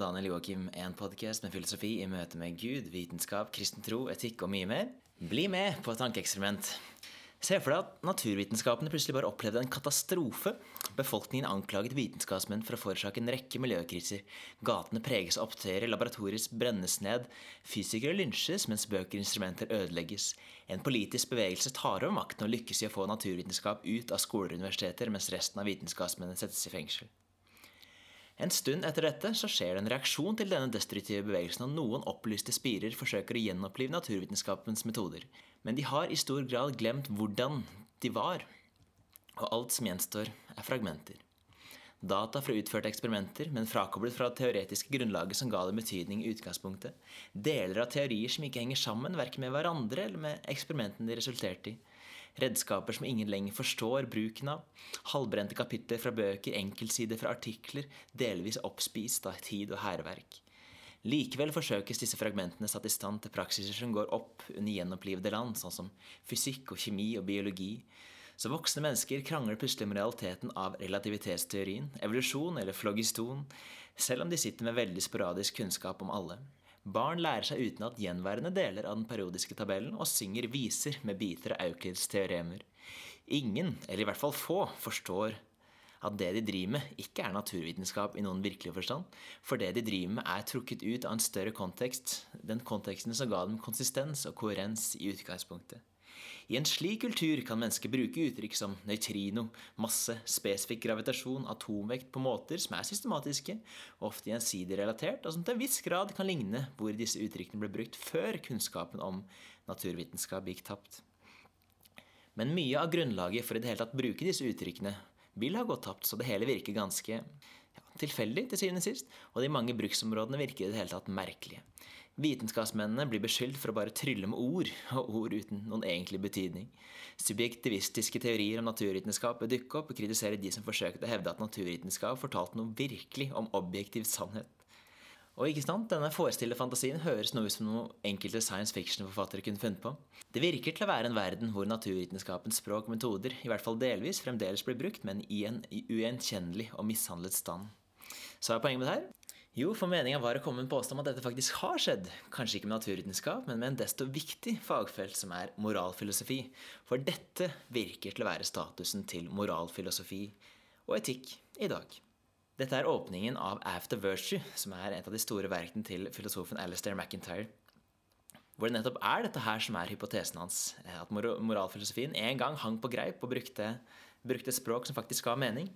Daniel Joakim, en podkast med filosofi i møte med Gud, vitenskap, kristen tro, etikk og mye mer. Bli med på et tankeeksperiment. Se for deg at naturvitenskapene plutselig bare opplevde en katastrofe. Befolkningen anklaget vitenskapsmenn for å forårsake en rekke miljøkriser. Gatene preges av opptøyer, laboratorier brennes ned, fysikere lynsjes mens bøker og instrumenter ødelegges. En politisk bevegelse tar over makten og lykkes i å få naturvitenskap ut av skoler og universiteter, mens resten av vitenskapsmennene settes i fengsel. En stund etter dette så skjer det en reaksjon til denne destruktive bevegelsen, og noen opplyste spirer forsøker å gjenopplive naturvitenskapens metoder. Men de har i stor grad glemt hvordan de var, og alt som gjenstår, er fragmenter. Data fra utførte eksperimenter, men frakoblet fra det teoretiske grunnlaget som ga det betydning i utgangspunktet. Deler av teorier som ikke henger sammen, verken med hverandre eller med eksperimentene de resulterte i redskaper som ingen lenger forstår bruken av, halvbrente kapitler fra bøker, enkeltsider fra artikler, delvis oppspist av tid og hærverk. Likevel forsøkes disse fragmentene satt i stand til praksiser som går opp under gjenopplivede land, sånn som fysikk og kjemi og biologi. Så voksne mennesker krangler plutselig med realiteten av relativitetsteorien, evolusjon eller flogiston, selv om de sitter med veldig sporadisk kunnskap om alle. Barn lærer seg utenat gjenværende deler av den periodiske tabellen og synger viser med biter av Euklids teoremer. Ingen, eller i hvert fall få, forstår at det de driver med, ikke er naturvitenskap i noen virkelig forstand. For det de driver med, er trukket ut av en større kontekst, den konteksten som ga dem konsistens og koherens i utgangspunktet. I en slik kultur kan mennesker bruke uttrykk som nøytrino, masse, spesifikk gravitasjon, atomvekt på måter som er systematiske, ofte gjensidig relatert, og som til en viss grad kan ligne hvor disse uttrykkene ble brukt før kunnskapen om naturvitenskap gikk tapt. Men mye av grunnlaget for i det hele tatt bruke disse uttrykkene vil ha gått tapt, så det hele virker ganske ja, tilfeldig til syvende og sist, og de mange bruksområdene virker i det hele tatt merkelige. Vitenskapsmennene blir beskyldt for å bare trylle med ord, og ord uten noen egentlig betydning. Subjektivistiske teorier om naturvitenskap bør dukke opp og kritisere de som forsøkte å hevde at naturvitenskap fortalte noe virkelig om objektiv sannhet. Og ikke sant, denne forestillede fantasien høres noe ut som noe enkelte science fiction-forfattere kunne funnet på. Det virker til å være en verden hvor naturvitenskapens språk og metoder, i hvert fall delvis, fremdeles blir brukt, men i en ugjenkjennelig og mishandlet stand. Så er poenget med det her jo, for meninga var å komme med en påstand om at dette faktisk har skjedd. Kanskje ikke med naturvitenskap, men med en desto viktig fagfelt som er moralfilosofi. For dette virker til å være statusen til moralfilosofi og etikk i dag. Dette er åpningen av After Virtue, som er et av de store verkene til filosofen Alistair McIntyre. Hvor det nettopp er dette her som er hypotesen hans. At moralfilosofien en gang hang på greip og brukte, brukte språk som faktisk ga mening.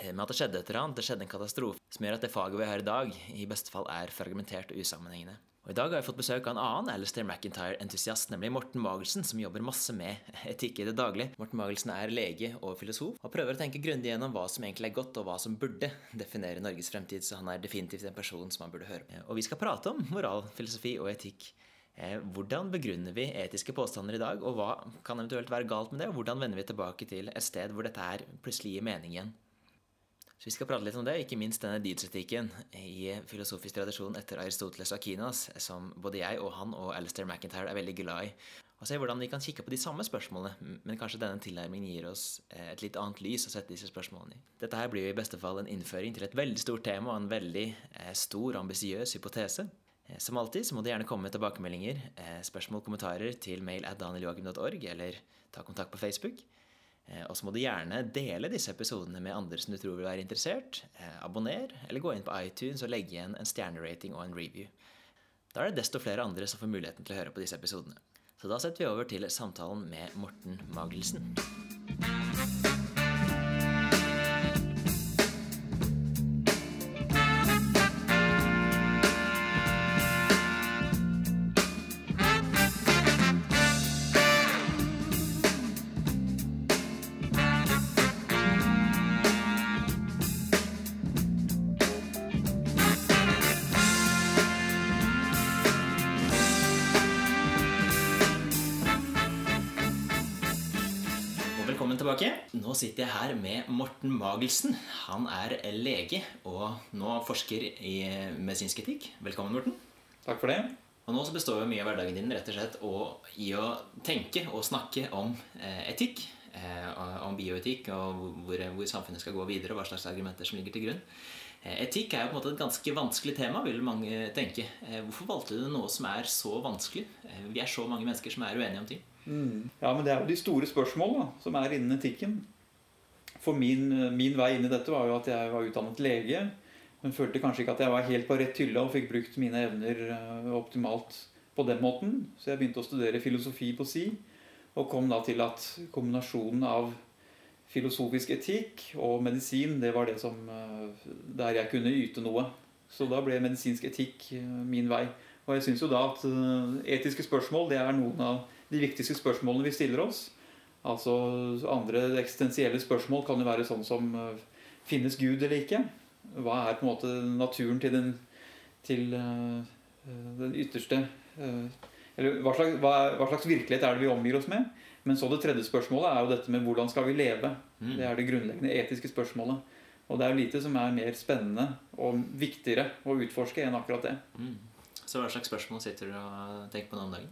Eh, med at det skjedde et eller annet, det skjedde en katastrofe som gjør at det faget vi har i dag, i beste fall er fragmentert og usammenhengende. Og I dag har jeg fått besøk av en annen Alistair McIntyre-entusiast, nemlig Morten Magelsen, som jobber masse med etikk i det daglige. Morten Magelsen er lege og filosof, og prøver å tenke grundig gjennom hva som egentlig er godt, og hva som burde definere Norges fremtid, så han er definitivt en person som man burde høre med. Og vi skal prate om moral, filosofi og etikk. Eh, hvordan begrunner vi etiske påstander i dag, og hva kan eventuelt være galt med det? Og hvordan vender vi tilbake til et sted hvor dette her plutselig gir mening igjen? Så vi skal prate litt om det, ikke minst denne dydsetikken i filosofisk tradisjon etter Aristoteles og Akinas, som både jeg og han og Alistair McIntyre er veldig glad i. Og se hvordan vi kan kikke på de samme spørsmålene, men kanskje denne tilnærmingen gir oss eh, et litt annet lys å sette disse spørsmålene i. Dette her blir jo i beste fall en innføring til et veldig stort tema og en veldig eh, stor og ambisiøs hypotese. Eh, som alltid så må det gjerne komme med tilbakemeldinger, spørsmål, kommentarer til mail at danieljoakim.org, eller ta kontakt på Facebook. Eh, og så må du gjerne dele disse episodene med andre som du tror vil være interessert. Eh, abonner, eller gå inn på iTunes og legge igjen en stjernerating og en review. Da er det desto flere andre som får muligheten til å høre på disse episodene. Så da setter vi over til samtalen med Morten Magelsen. Sitter jeg her med Morten Magelsen. Han er lege og nå forsker i medisinsk etikk. Velkommen, Morten. Takk for det. Og nå så består jo mye av hverdagen din rett og slett i å tenke og snakke om eh, etikk. om bioetikk og hvor, hvor, samfunnet skal gå videre, og hva slags argumenter som ligger til grunn. Etikk er jo på en måte et ganske vanskelig tema, vil mange tenke. Hvorfor valgte du noe som er så vanskelig? Vi er så mange mennesker som er uenige om ting. Mm. Ja, men det er jo de store spørsmålene som er innen etikken. For min, min vei inn i dette var jo at jeg var utdannet lege men følte kanskje ikke at jeg var helt på rett hylle og fikk brukt mine evner eh, optimalt på den måten. Så jeg begynte å studere filosofi på si, og kom da til at kombinasjonen av filosofisk etikk og medisin, det var det som eh, der jeg kunne yte noe. Så da ble medisinsk etikk eh, min vei. Og jeg syns jo da at etiske spørsmål det er noen av de viktigste spørsmålene vi stiller oss. Altså Andre eksistensielle spørsmål kan jo være sånn som Finnes Gud eller ikke? hva er på en måte naturen til den, til, uh, den ytterste Eller hva slags, hva, hva slags, virkelighet er det vi omgir oss med? Men så det tredje spørsmålet er jo dette med hvordan skal vi leve? Mm. Det er det grunnleggende etiske spørsmålet. Og det er jo lite som er mer spennende og viktigere å utforske enn akkurat det. Mm. Så hva slags spørsmål sitter du og tenker på nå om dagen?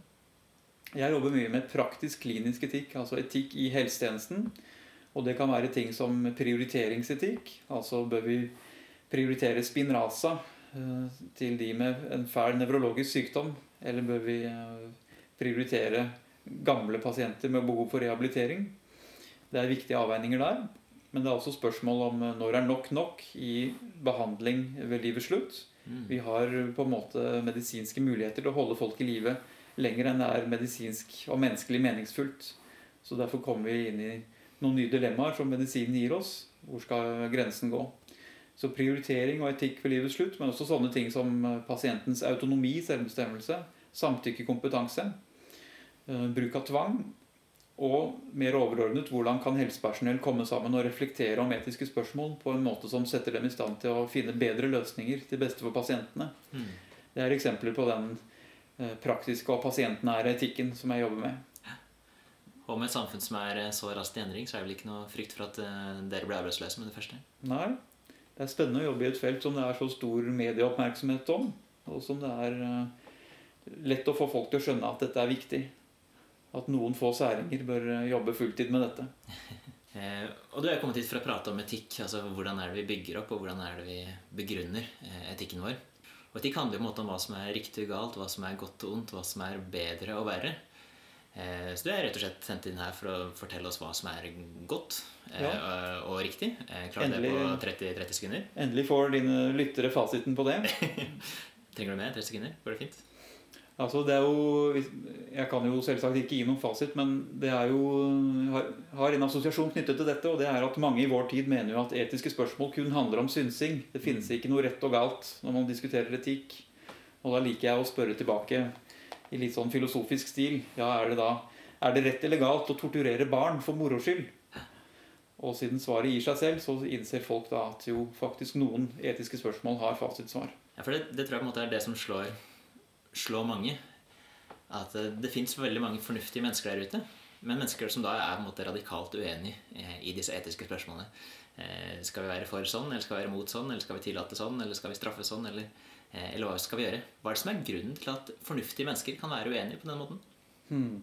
Jeg jobber mye med praktisk klinisk etikk, altså etikk i helsetjenesten. Og det kan være ting som prioriteringsetikk. Altså bør vi prioritere Spinraza eh, til de med en fæl nevrologisk sykdom? Eller bør vi eh, prioritere gamle pasienter med behov for rehabilitering? Det er viktige avveininger der. Men det er også spørsmål om eh, når er nok nok i behandling ved livets slutt. Mm. Vi har på en måte medisinske muligheter til å holde folk i live lenger enn det er medisinsk og menneskelig meningsfullt. Så derfor kommer vi inn i noen nye dilemmaer som medisinen gir oss. Hvor skal grensen gå? Så prioritering og etikk ved livets slutt, men også sånne ting som eh, pasientens autonomi, selvbestemmelse, samtykkekompetanse, eh, bruk av tvang, og mer overordnet hvordan kan helsepersonell komme sammen og reflektere om etiske spørsmål på en måte som setter dem i stand til å finne bedre løsninger til beste for pasientene. Mm. Det er eksempler på den praktiske og pasientnære etikken som jeg jobber med. Og med et samfunn som er så raskt i endring, så er det vel ikke noe frykt for at dere blir arbeidsløse med det første? Nei, det er spennende å jobbe i et felt som det er så stor medieoppmerksomhet om. Og som det er eh, lett å få folk til å skjønne at dette er viktig. At noen få særinger bør eh, jobbe fulltid med dette. Eh, og du er kommet hit for å prate om etikk. altså Hvordan er det vi bygger opp, og hvordan er det vi begrunner etikken vår. Og Etikk handler jo om hva som er riktig og galt, hva som er godt og ondt, hva som er bedre og verre. Eh, så du er rett og slett sendt inn her for å fortelle oss hva som er godt eh, ja. og riktig. Eh, Klarer du det på 30, 30, sekunder? Endelig får dine lyttere fasiten på det. Trenger du mer? 30 sekunder? Går det fint? Altså, det er jo, Jeg kan jo selvsagt ikke gi noen fasit, men det er jo, har, har en assosiasjon knyttet til dette. Og det er at mange i vår tid mener jo at etiske spørsmål kun handler om synsing. Det finnes ikke noe rett og galt når man diskuterer etikk. Og da liker jeg å spørre tilbake i litt sånn filosofisk stil. Ja, er det da er det rett eller galt å torturere barn for moro skyld? Og siden svaret gir seg selv, så innser folk da at jo faktisk noen etiske spørsmål har fasitsvar. Ja, for det, det, tror jeg på en måte er det som slår, slår mange. At det, det fins veldig mange fornuftige mennesker der ute. Men mennesker som da er på en måte radikalt uenig i disse etiske spørsmålene. Eh, skal vi være for sånn, eller skal vi være mot sånn, eller skal vi tillate sånn, eller skal vi straffe sånn, eller Eh, eller hva skal vi gjøre? Hva er det som er grunnen til at fornuftige mennesker kan være uenige på den måten? Hmm.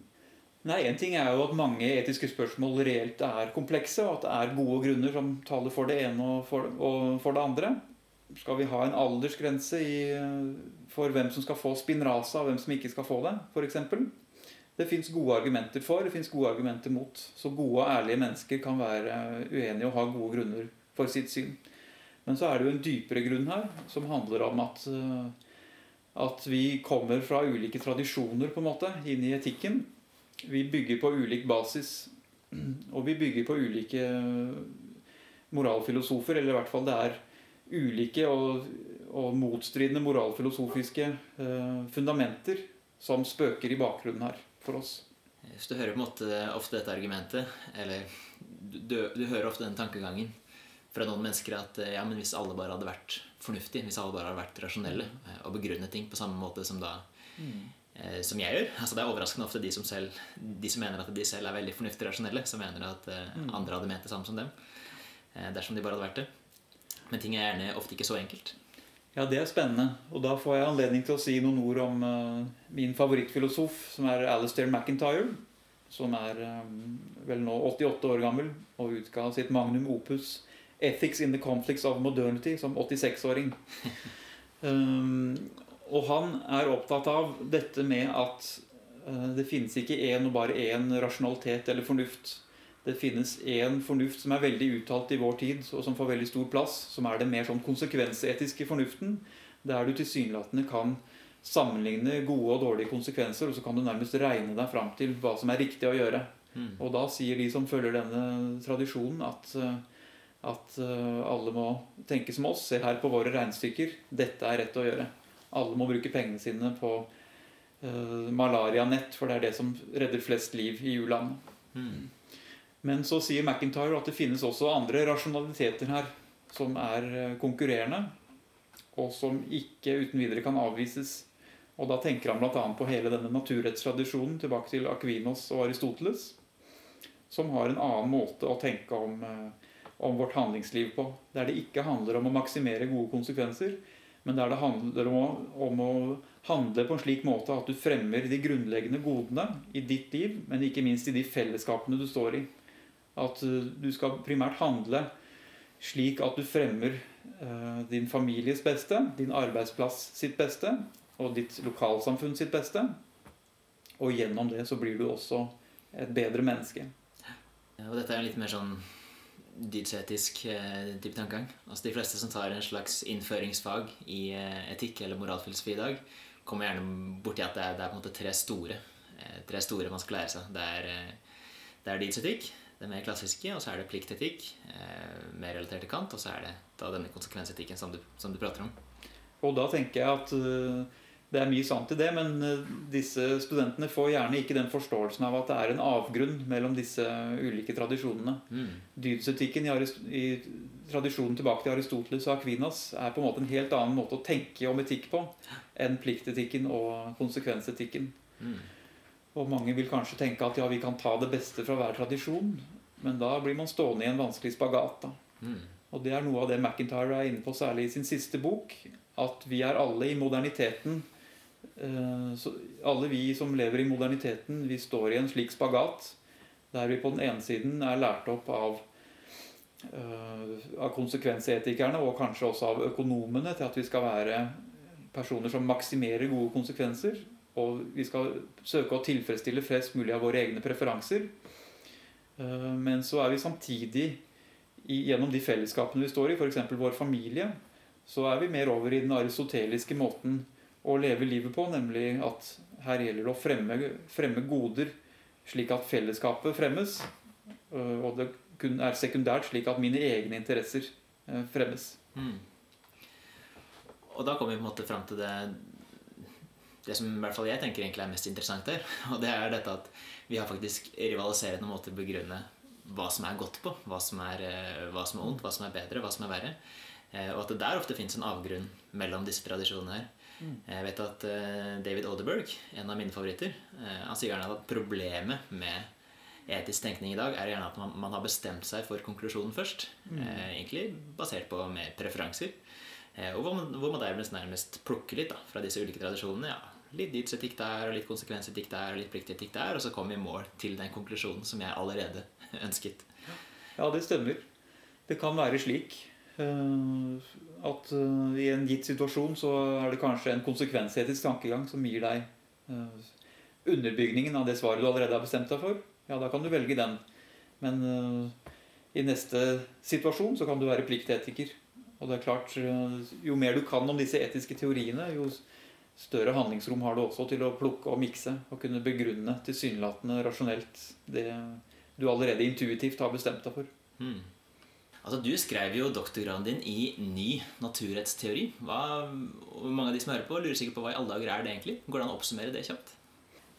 Nei, En ting er jo at mange etiske spørsmål reelt er komplekse, og at det er gode grunner som taler for det ene og for, og for det andre. Skal vi ha en aldersgrense i, for hvem som skal få spinraza, og hvem som ikke skal få det, f.eks.? Det fins gode argumenter for, det fins gode argumenter mot. Så gode og ærlige mennesker kan være uenige og ha gode grunner for sitt syn. Men så er det jo en dypere grunn her, som handler om at, eh, at vi kommer fra ulike tradisjoner på en måte inn i etikken. Vi bygger på ulik basis. Og vi bygger på ulike moralfilosofer, eller i hvert fall det er ulike og, og motstridende moralfilosofiske eh, fundamenter som spøker i bakgrunnen her for oss. Så du hører på en måte ofte dette argumentet, eller du, du hører ofte den tankegangen fra noen mennesker at eh, ja, men hvis alle bare hadde vært fornuftige, hvis alle bare hadde vært rasjonelle eh, og begrunnet ting på samme måte som da mm. eh, som jeg gjør altså Det er overraskende ofte de som, selv, de som mener at de selv er veldig fornuftige rasjonelle, som mener at eh, mm. andre hadde ment det samme som dem. Eh, dersom de bare hadde vært det. Men ting er gjerne ofte ikke så enkelt. Ja, det er spennende. Og da får jeg anledning til å si noen ord om uh, min favorittfilosof, som er Alistair McIntyre. som er vel nå 88 år gammel og utga sitt magnum opus 'Ethics in the Conflicts of Modernity' som 86-åring. Um, og han er opptatt av dette med at uh, det finnes ikke én og bare én rasjonalitet eller fornuft. Det finnes én fornuft som er veldig uttalt i vår tid, og som får veldig stor plass, som er den mer sånn konsekvensetiske fornuften, der du tilsynelatende kan sammenligne gode og dårlige konsekvenser, og så kan du nærmest regne deg fram til hva som er riktig å gjøre. Mm. Og da sier de som følger denne tradisjonen, at uh, at eh, alle må tenke som oss. Se her på våre regnestykker. Dette er rett å gjøre. Alle må bruke pengene sine på uh, malarianett, for det er det som redder flest liv i u-land. Mm. Men så sier McIntyre at det finnes også andre rasjonaliteter her som er eh, konkurrerende, og som ikke uten videre kan avvises. Og da tenker han bl.a. på hele denne naturrettstradisjonen tilbake til Aquinos og Aristoteles, som har en annen måte å tenke om uh, om vårt handlingsliv på. Der det ikke handler om å maksimere gode konsekvenser, men der det handler om å, om å handle på en slik måte at du fremmer de grunnleggende godene i ditt liv, men ikke minst i de fellesskapene du står i. At uh, du skal primært handle slik at du fremmer uh, din families beste, din arbeidsplass sitt beste og ditt lokalsamfunn sitt beste. Og gjennom det så blir du også et bedre menneske. Ja, og dette er litt mer sånn dydsetisk eh, type tankegang. Altså De fleste som tar en slags innføringsfag i eh, etikk eller moralfilosofi i dag, kommer gjerne borti at det er, det er, på en måte tre store eh, tre store man skal lære seg. Det er, det er dydsetikk, det mer klassiske, og så er det pliktetikk, mer relatert til Kant, og så er det da denne konsekvensetikken som du, som du prater om. Og da tenker jeg at det er mye sant i det, men uh, disse studentene får gjerne ikke den forståelsen av at det er en avgrunn mellom disse ulike tradisjonene. Mm. Dydsetikken i, i, tradisjonen tilbake til Aristoteles og Aquinas er på en måte en helt annen måte å tenke om etikk på enn pliktetikken og konsekvensetikken. Mm. Og mange vil kanskje tenke at ja, vi kan ta det beste fra hver tradisjon, men da blir man stående i en vanskelig spagat. Mm. Og det er noe av det McIntyre er inne på, særlig i sin siste bok. At vi er alle i moderniteten Eh, så alle vi som lever i moderniteten, vi står i en slik spagat der vi på den ene siden er lært opp av, eh, av konsekvensetikerne og kanskje også av økonomene til at vi skal være personer som maksimerer gode konsekvenser. Og vi skal søke å tilfredsstille flest mulig av våre egne preferanser. Eh, men så er vi samtidig gjennom de fellesskapene vi står i, f.eks. vår familie, så er vi mer over i den aristoteliske måten å leve livet på, nemlig at her gjelder det å fremme, fremme goder slik at fellesskapet fremmes. Øh, og det kun er sekundært slik at mine egne interesser øh, fremmes. Mm. Og da kommer vi på en måte fram til det det som i hvert fall jeg tenker egentlig er mest interessant her, Og det er dette at vi har faktisk rivaliserende måter å begrunne hva som er godt på. Hva som er, øh, hva som er ondt, hva som er bedre, hva som er verre. Og at det der ofte fins en avgrunn mellom disse tradisjonene her. Mm. Jeg vet at eh, David Odeberg, en av mine favoritter, eh, han sier gjerne at problemet med etisk tenkning i dag er gjerne at man, man har bestemt seg for konklusjonen først. Mm. Eh, egentlig basert på mer preferanser. og hvor man, hvor man nærmest plukker litt da, fra disse ulike tradisjonene. ja, Litt dydsetikk der, og litt konsekvensetikk der, og litt pliktetikk der. Og så kommer vi i mål til den konklusjonen som jeg allerede ønsket. Ja, det stemmer. Det kan være slik. Eh, at eh, i en gitt situasjon så er det kanskje en konsekvensetisk tankegang som gir deg eh, underbygningen av det svaret du allerede har bestemt deg for. Ja, da kan du velge den. Men i neste situasjon så kan du være pliktetiker. Og det er klart, jo mer du kan om disse etiske teoriene, jo større handlingsrom har du også til å plukke og mikse og kunne begrunne tilsynelatende rasjonelt det du allerede intuitivt har bestemt deg for. Mm. Altså, Du skrev jo doktorgraden din i ny naturrettsteori. Hva, mange av de som hører på, lurer sikkert på hva i alle dager er det egentlig? Går det an å oppsummere det kjapt?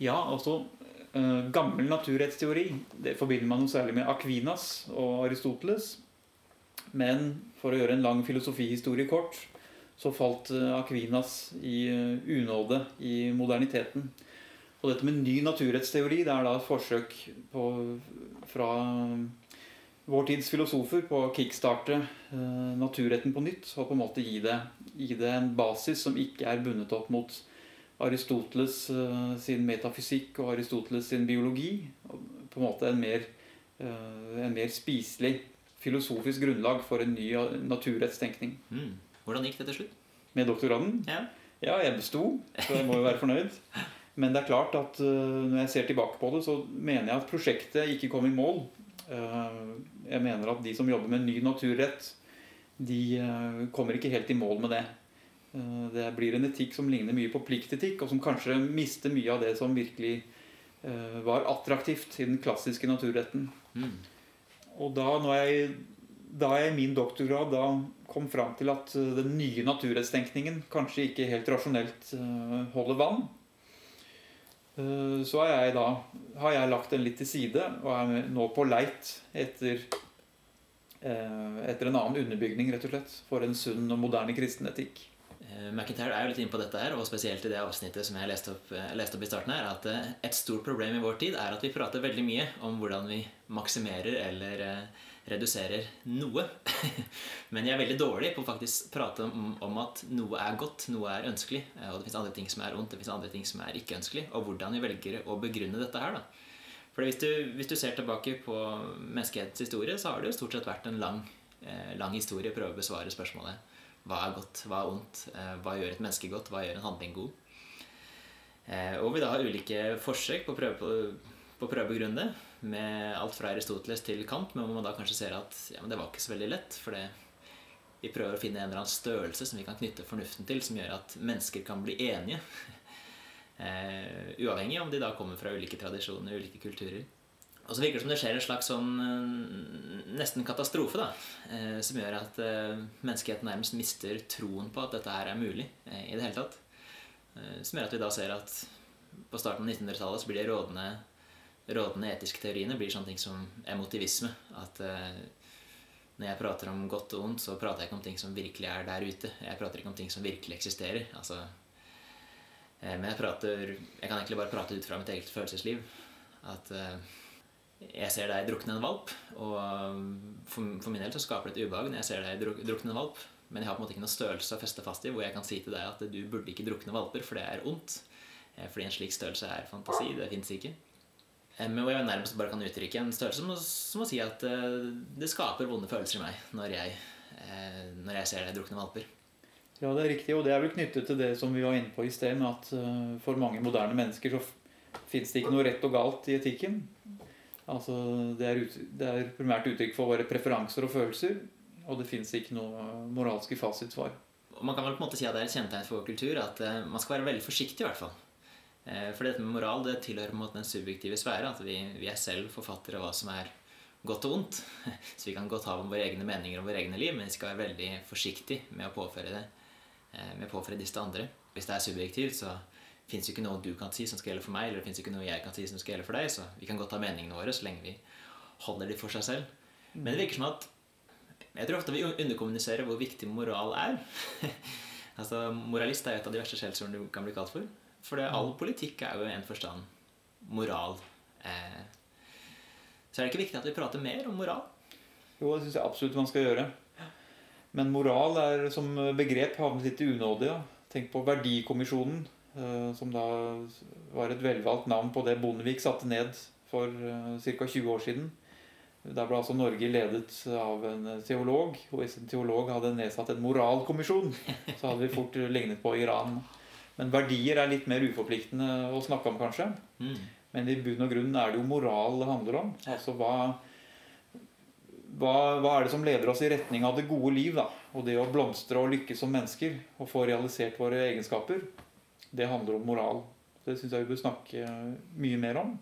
Ja, altså uh, Gammel naturrettsteori det forbinder man jo særlig med Aquinas og Aristoteles. Men for å gjøre en lang filosofihistorie kort, så falt uh, Aquinas i uh, unåde i moderniteten. Og dette med ny naturrettsteori det er da et forsøk på, fra vår tids filosofer på å kickstarte eh, naturretten på nytt og på en måte gi det, gi det, en basis som ikke er bundet opp mot Aristoteles eh, sin metafysikk og Aristoteles sin biologi. på en måte en mer, en mer spiselig filosofisk grunnlag for en ny naturrettstenkning. Mm. Hvordan gikk det til slutt? Med doktorgraden? Ja. ja, jeg besto, så jeg må jo være fornøyd. Men det er klart at når jeg ser tilbake på det, så mener jeg at prosjektet ikke kom i mål. Jeg mener at de som jobber med ny naturrett, de kommer ikke helt i mål med det. Eh, det blir en etikk som ligner mye på pliktetikk, og som kanskje mister mye av det som virkelig eh, var attraktivt i den klassiske naturretten. Mm. Og da når jeg, da jeg i min doktorgrad da kom fram til at eh, den nye naturrettstenkningen kanskje ikke helt rasjonelt holder vann, så jeg da, har jeg lagt den litt til side og er nå på leit etter, etter en annen underbygning rett og slett, for en sunn og moderne kristen etikk. Eh, McIntyre er jo litt inne på dette her, og spesielt i det avsnittet som jeg leste opp, eh, leste opp i starten her, at eh, et stort problem i vår tid er at vi prater veldig mye om hvordan vi maksimerer eller reduserer noe. Men jeg er veldig dårlig på å faktisk prate om, om, at noe er godt, noe er ønskelig, og det fins andre ting som er ondt, det fins andre ting som er ikke ønskelig, og hvordan vi velger å begrunne dette her. da. For hvis du, hvis du ser tilbake på menneskehetens historie, så har det jo stort sett vært en lang, lang historie å prøve å besvare spørsmålet hva er godt, hva er ondt? Eh, hva gjør et menneske godt? Hva gjør en handling god? Eh, og vi da har ulike forsøk på å prøve, på, på prøve å begrunne det. Med alt fra Aristoteles til Kant. Men man da kanskje ser at ja, det var ikke så veldig lett. For vi prøver å finne en eller annen størrelse som vi kan knytte fornuften til, som gjør at mennesker kan bli enige. Eh, uavhengig om de da kommer fra ulike tradisjoner, ulike kulturer. Og så virker det som det skjer en slags sånn eh, nesten katastrofe, da. Eh, som gjør at eh, menneskeheten nærmest mister troen på at dette her er mulig i det hele tatt. Som gjør at vi da ser at på starten av 1900-tallet så blir de rådende, rådende etiske teoriene blir sånne ting som emotivisme. At når jeg prater om godt og ondt, så prater jeg ikke om ting som virkelig er der ute. Jeg prater ikke om ting som virkelig eksisterer. Altså, men jeg prater Jeg kan egentlig bare prate ut fra mitt eget følelsesliv. At jeg ser deg drukne en valp, og um, for, for, min del så skaper det et ubehag når jeg ser deg drukne en valp. Men jeg har på en måte ikke noe størrelse å feste fast i hvor jeg kan si til deg at du burde ikke drukne valper, for det er ondt. Eh, fordi en slik størrelse er fantasi. Det fins ikke. Eh, men hvor jeg nærmest bare kan uttrykke en størrelse som som å si at eh, det skaper vonde følelser i meg når jeg, når jeg ser det drukne valper. Ja, det er riktig, og det er vel knyttet til det som vi var inne på i sted, med at for mange moderne mennesker så fins det ikke noe rett og galt i etikken. Altså, det, er ut, det er primært uttrykk for våre preferanser og følelser. Og det fins ikke noe moralske fasitsvar. Og man kan vel på en måte si at det er et kjennetegn for vår kultur at man skal være veldig forsiktig. i hvert fall. Uh, for dette med moral det tilhører på en måte den subjektive sfære. At vi, vi, er selv forfattere av hva som er godt og vondt. Så vi kan godt ha om våre egne meninger om våre egne liv, men vi skal være veldig forsiktige med å påføre det uh, med å påføre disse til andre. Hvis det er subjektivt, så fins det ikke noe du kan si som skal gjelde for meg, eller det fins ikke noe jeg kan si som skal gjelde for deg, så vi kan godt ha meningene våre så lenge vi holder de for seg selv. Men det virker som at jeg tror ofte vi underkommuniserer hvor viktig moral er. altså, Moralist er et av de verste skjellsordene du kan bli kalt for. For det, all politikk er jo i en forstand moral. Eh, så er det ikke viktig at vi prater mer om moral? Jo, det syns jeg absolutt man skal gjøre. Men moral er som begrep havnet litt i unåde. Ja. Tenk på Verdikommisjonen Eh, som da var et velvalgt navn på det Bondevik satte ned for uh, ca. 20 år siden. Der ble altså Norge ledet av en teolog. Og hvis en teolog hadde nedsatt en moralkommisjon, så hadde vi fort lignet på Iran. Men verdier er litt mer uforpliktende å snakke om, kanskje. Mm. Men i bunn og grunn er det jo moral det handler om. Altså hva, hva, hva, er det som leder oss i retning av det gode liv? da? Og det å blomstre og lykkes som mennesker og få realisert våre egenskaper det handler om moral. Det syns jeg vi bør snakke mye mer om.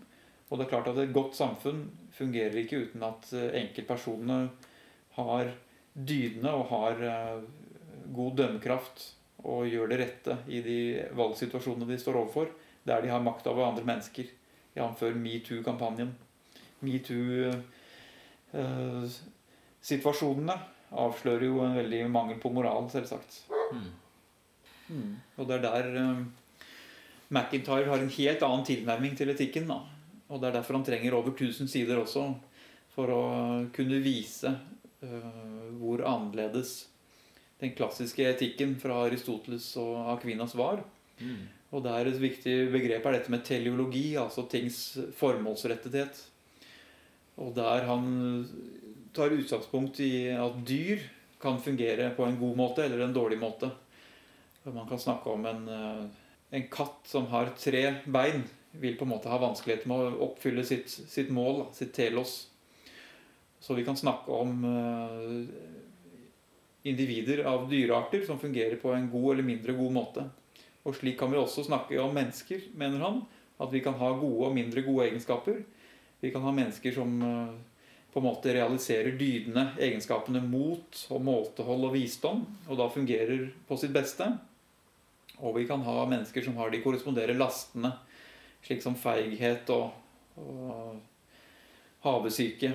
Og det er klart at et godt samfunn fungerer ikke uten at eh, enkeltpersonene har dydene og har eh, god dømmekraft og gjør det rette i de valgsituasjonene de står overfor, der de har makt over andre mennesker. Jf. metoo-kampanjen. Metoo-situasjonene eh, avslører jo en veldig mangel på moral, selvsagt. Mm. Mm. Og det er der McIntyre har en helt annen tilnærming til etikken. Da. Og Det er derfor han trenger over 1000 sider også, for å kunne vise uh, hvor annerledes den klassiske etikken fra Aristoteles og Aquinas var. Mm. Og der Et viktig begrep er dette med teleologi, altså tings formålsrettethet. Og der han tar utgangspunkt i at dyr kan fungere på en god måte eller en dårlig måte. Man kan snakke om en, eh, en katt som har tre bein, vil på en måte ha vanskeligheter med å oppfylle sitt, sitt mål, sitt telos. Så vi kan snakke om uh, individer av dyrearter som fungerer på en god eller mindre god måte. Og slik kan vi også snakke om mennesker, mener han. At vi kan ha gode og mindre gode egenskaper. Vi kan ha mennesker som uh, på en måte realiserer dydende egenskapene mot og måtehold og visdom, og da fungerer på sitt beste. Og vi kan ha mennesker som har de korresponderer lastene, slik som feighet og, og havesyke.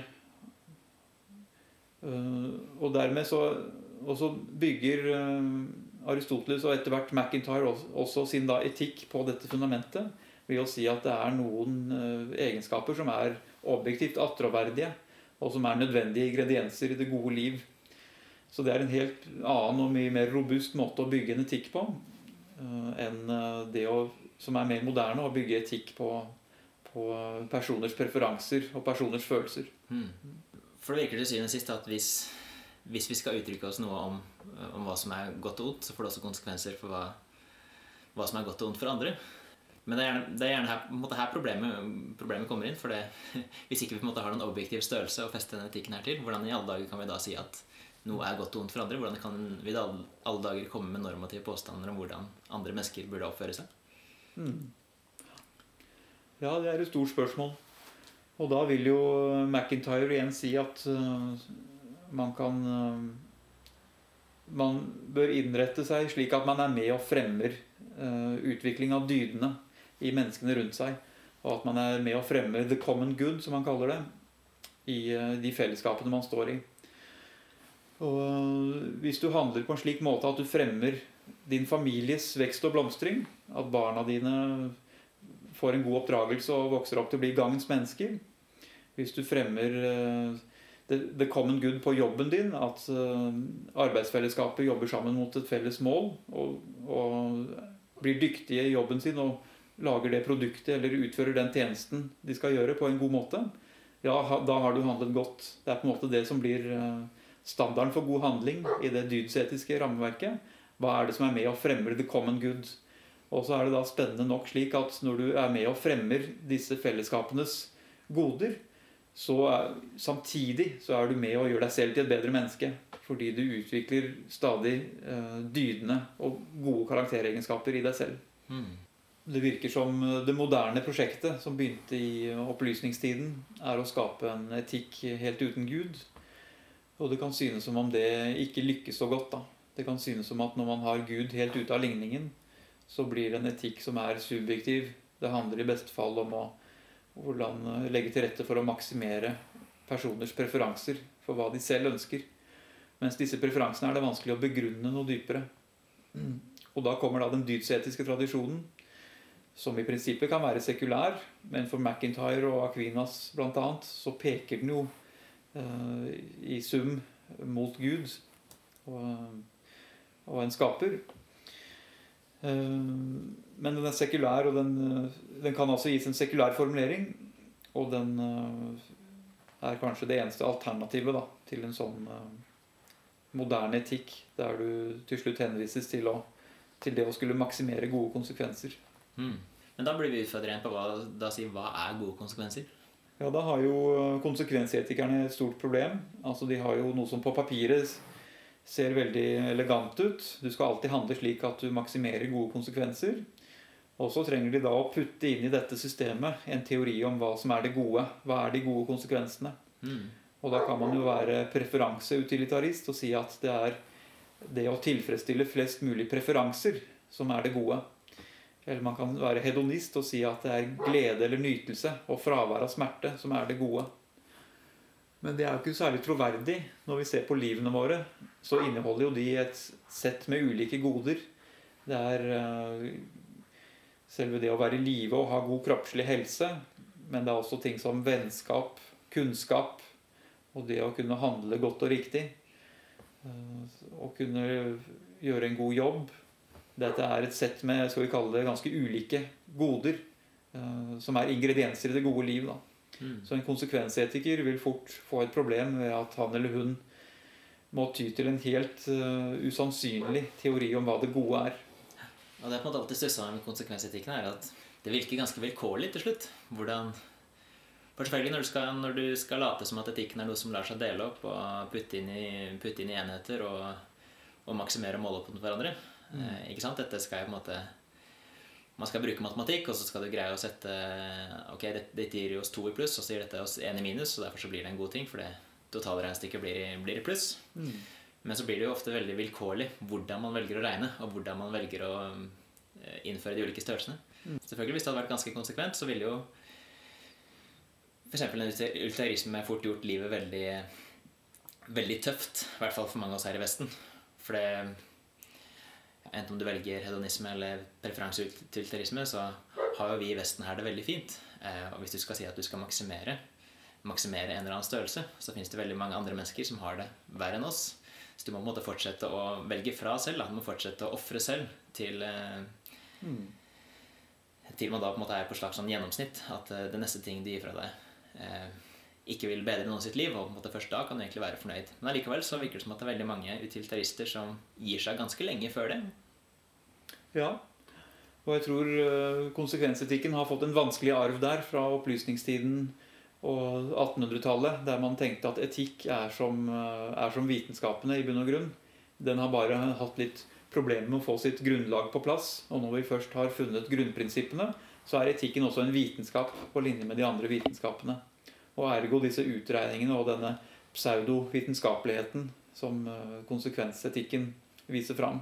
Uh, og dermed så også bygger uh, Aristoteles og etter hvert McIntyre også, sin da etikk på dette fundamentet ved å si at det er noen uh, egenskaper som er objektivt attråverdige og som er nødvendige ingredienser i det gode liv. Så det er en helt annen og mye mer robust måte å bygge en etikk på uh, enn det å, som er mer moderne, å bygge etikk på, på personers preferanser og personers følelser. Mm. For det virker til syvende og sist at hvis, hvis, vi skal uttrykke oss noe om, om, hva som er godt og ondt, så får det også konsekvenser for hva, hva som er godt og ondt for andre. Men det er gjerne, det er gjerne her, her problemet, problemet, kommer inn. For det, hvis ikke vi på en måte har noen objektiv størrelse å feste denne etikken her til, hvordan i alle dager kan vi da si at noe er godt og ondt for andre? Hvordan kan vi da alle dager komme med normative påstander om hvordan andre mennesker burde oppføre seg? Mm. Ja, det er et stort spørsmål. Og da vil jo McIntyre igjen si at uh, man kan uh, Man bør innrette seg slik at man er med og fremmer uh, utvikling av dydene i menneskene rundt seg. Og at man er med og fremmer the common good, som man kaller det, i eh, de fellesskapene man står i. Og eh, hvis du handler på en slik måte at du fremmer din families vekst og blomstring, at barna dine får en god oppdragelse og vokser opp til å bli gangens mennesker Hvis du fremmer eh, the, common good på jobben din, at arbeidsfellesskapet jobber sammen mot et felles mål og, og blir dyktige i jobben sin og lager det produktet eller utfører den tjenesten de skal gjøre, på en god måte, ja, da har du handlet godt. Det er på en måte det som blir eh, standarden for god handling i det dydsetiske rammeverket. Hva er det som er med og fremmer the common good? Og så er det da spennende nok slik at når du er med og fremmer disse fellesskapenes goder, så er, samtidig så er du med og gjør deg selv til et bedre menneske. Fordi du utvikler stadig eh, dydende og gode karakteregenskaper i deg selv. Mm. Det virker som det moderne prosjektet som begynte i opplysningstiden, er å skape en etikk helt uten Gud. Og det kan synes som om det ikke lykkes så godt. da. Det kan synes som at når man har Gud helt ute av ligningen, så blir det en etikk som er subjektiv. Det handler i beste fall om å hvordan legge til rette for å maksimere personers preferanser for hva de selv ønsker. Mens disse preferansene er det vanskelig å begrunne noe dypere. Og da kommer da den dydsetiske tradisjonen som i prinsippet kan være sekulær, men for McIntyre og Aquinas bl.a. så peker den jo uh, i sum mot Gud og, og en skaper. Uh, men den er sekulær, og den, den, kan altså gis en sekulær formulering. Og den uh, er kanskje det eneste alternativet da, til en sånn moderne etikk, der du til slutt henvises til, å, til det å skulle maksimere gode konsekvenser. Mm. Men da blir vi utfordret på hva, da si, hva er gode konsekvenser? Ja, Da har jo konsekvensetikerne et stort problem. Altså De har jo noe som på papiret ser veldig elegant ut. Du skal alltid handle slik at du maksimerer gode konsekvenser. Og så trenger de da å putte inn i dette systemet en teori om hva som er det gode. Hva er de gode konsekvensene? Mm. Og da kan man jo være preferanseutilitarist og si at det er det å tilfredsstille flest mulig preferanser som er det gode. Eller man kan være hedonist og si at det er glede eller nytelse og fravær av smerte som er det gode. Men det er jo ikke særlig troverdig. Når vi ser på livene våre, så inneholder jo de et sett med ulike goder. Det er uh, selve det å være i live og ha god kroppslig helse. Men det er også ting som vennskap, kunnskap og det å kunne handle godt og riktig. og å kunne gjøre en god jobb dette er et sett med skal vi kalle det, ganske ulike goder. Uh, som er ingredienser i det gode liv. Da. Mm. Så en konsekvensetiker vil fort få et problem ved at han eller hun må ty til en helt uh, usannsynlig teori om hva det gode er. Og det er på en måte alltid stussa med konsekvensetikken er at det virker ganske vilkårlig til slutt. Hvordan selvfølgelig når du, skal, når du skal late som at etikken er noe som lar seg dele opp og putte inn i, putte inn i enheter og, og maksimere mål opp mot hverandre Mm. eh, ikke sant? Dette skal på en måte Man skal bruke matematikk, og så skal du greie å sette Ok, dette, dette gir oss to i pluss, og så gir dette oss én i minus, og derfor så blir det en god ting, for det totalregnestykket blir, blir i pluss. Mm. Men så blir det jo ofte veldig vilkårlig hvordan man velger å regne, og hvordan man velger å eh, innføre de ulike størrelsene. Mm. Selvfølgelig, Hvis det hadde vært ganske konsekvent, så ville jo f.eks. en utilitarisme fort gjort livet veldig, veldig tøft. I hvert fall for mange av oss her i Vesten. For det Enten om du velger hedonisme eller preferanse til preferanseutilitarisme, så har jo vi i Vesten her det veldig fint. Eh, Og hvis du skal si at du skal maksimere maksimere en eller annen størrelse, så finnes det veldig mange andre mennesker som har det verre enn oss. Så du må på en måte fortsette å velge fra selv. Da. Du må fortsette å ofre selv til, Mm. til man da på en måte er på et slags sånn gjennomsnitt. At eh, det neste ting du gir fra deg, eh, ikke vil bedre noen sitt liv. Og på en måte først da kan du egentlig være fornøyd. Men allikevel så virker det som at det er veldig mange utilitarister som gir seg ganske lenge før det. Ja. Og jeg tror konsekvensetikken har fått en vanskelig arv der fra opplysningstiden og 1800-tallet, der man tenkte at etikk er som, eh, er som vitenskapene i bunn og grunn. Den har bare hatt litt problemer med å få sitt grunnlag på plass. Og når vi først har funnet grunnprinsippene, så er etikken også en vitenskap på linje med de andre vitenskapene. Og ergo disse utregningene og denne pseudovitenskapeligheten som eh, konsekvensetikken viser fram.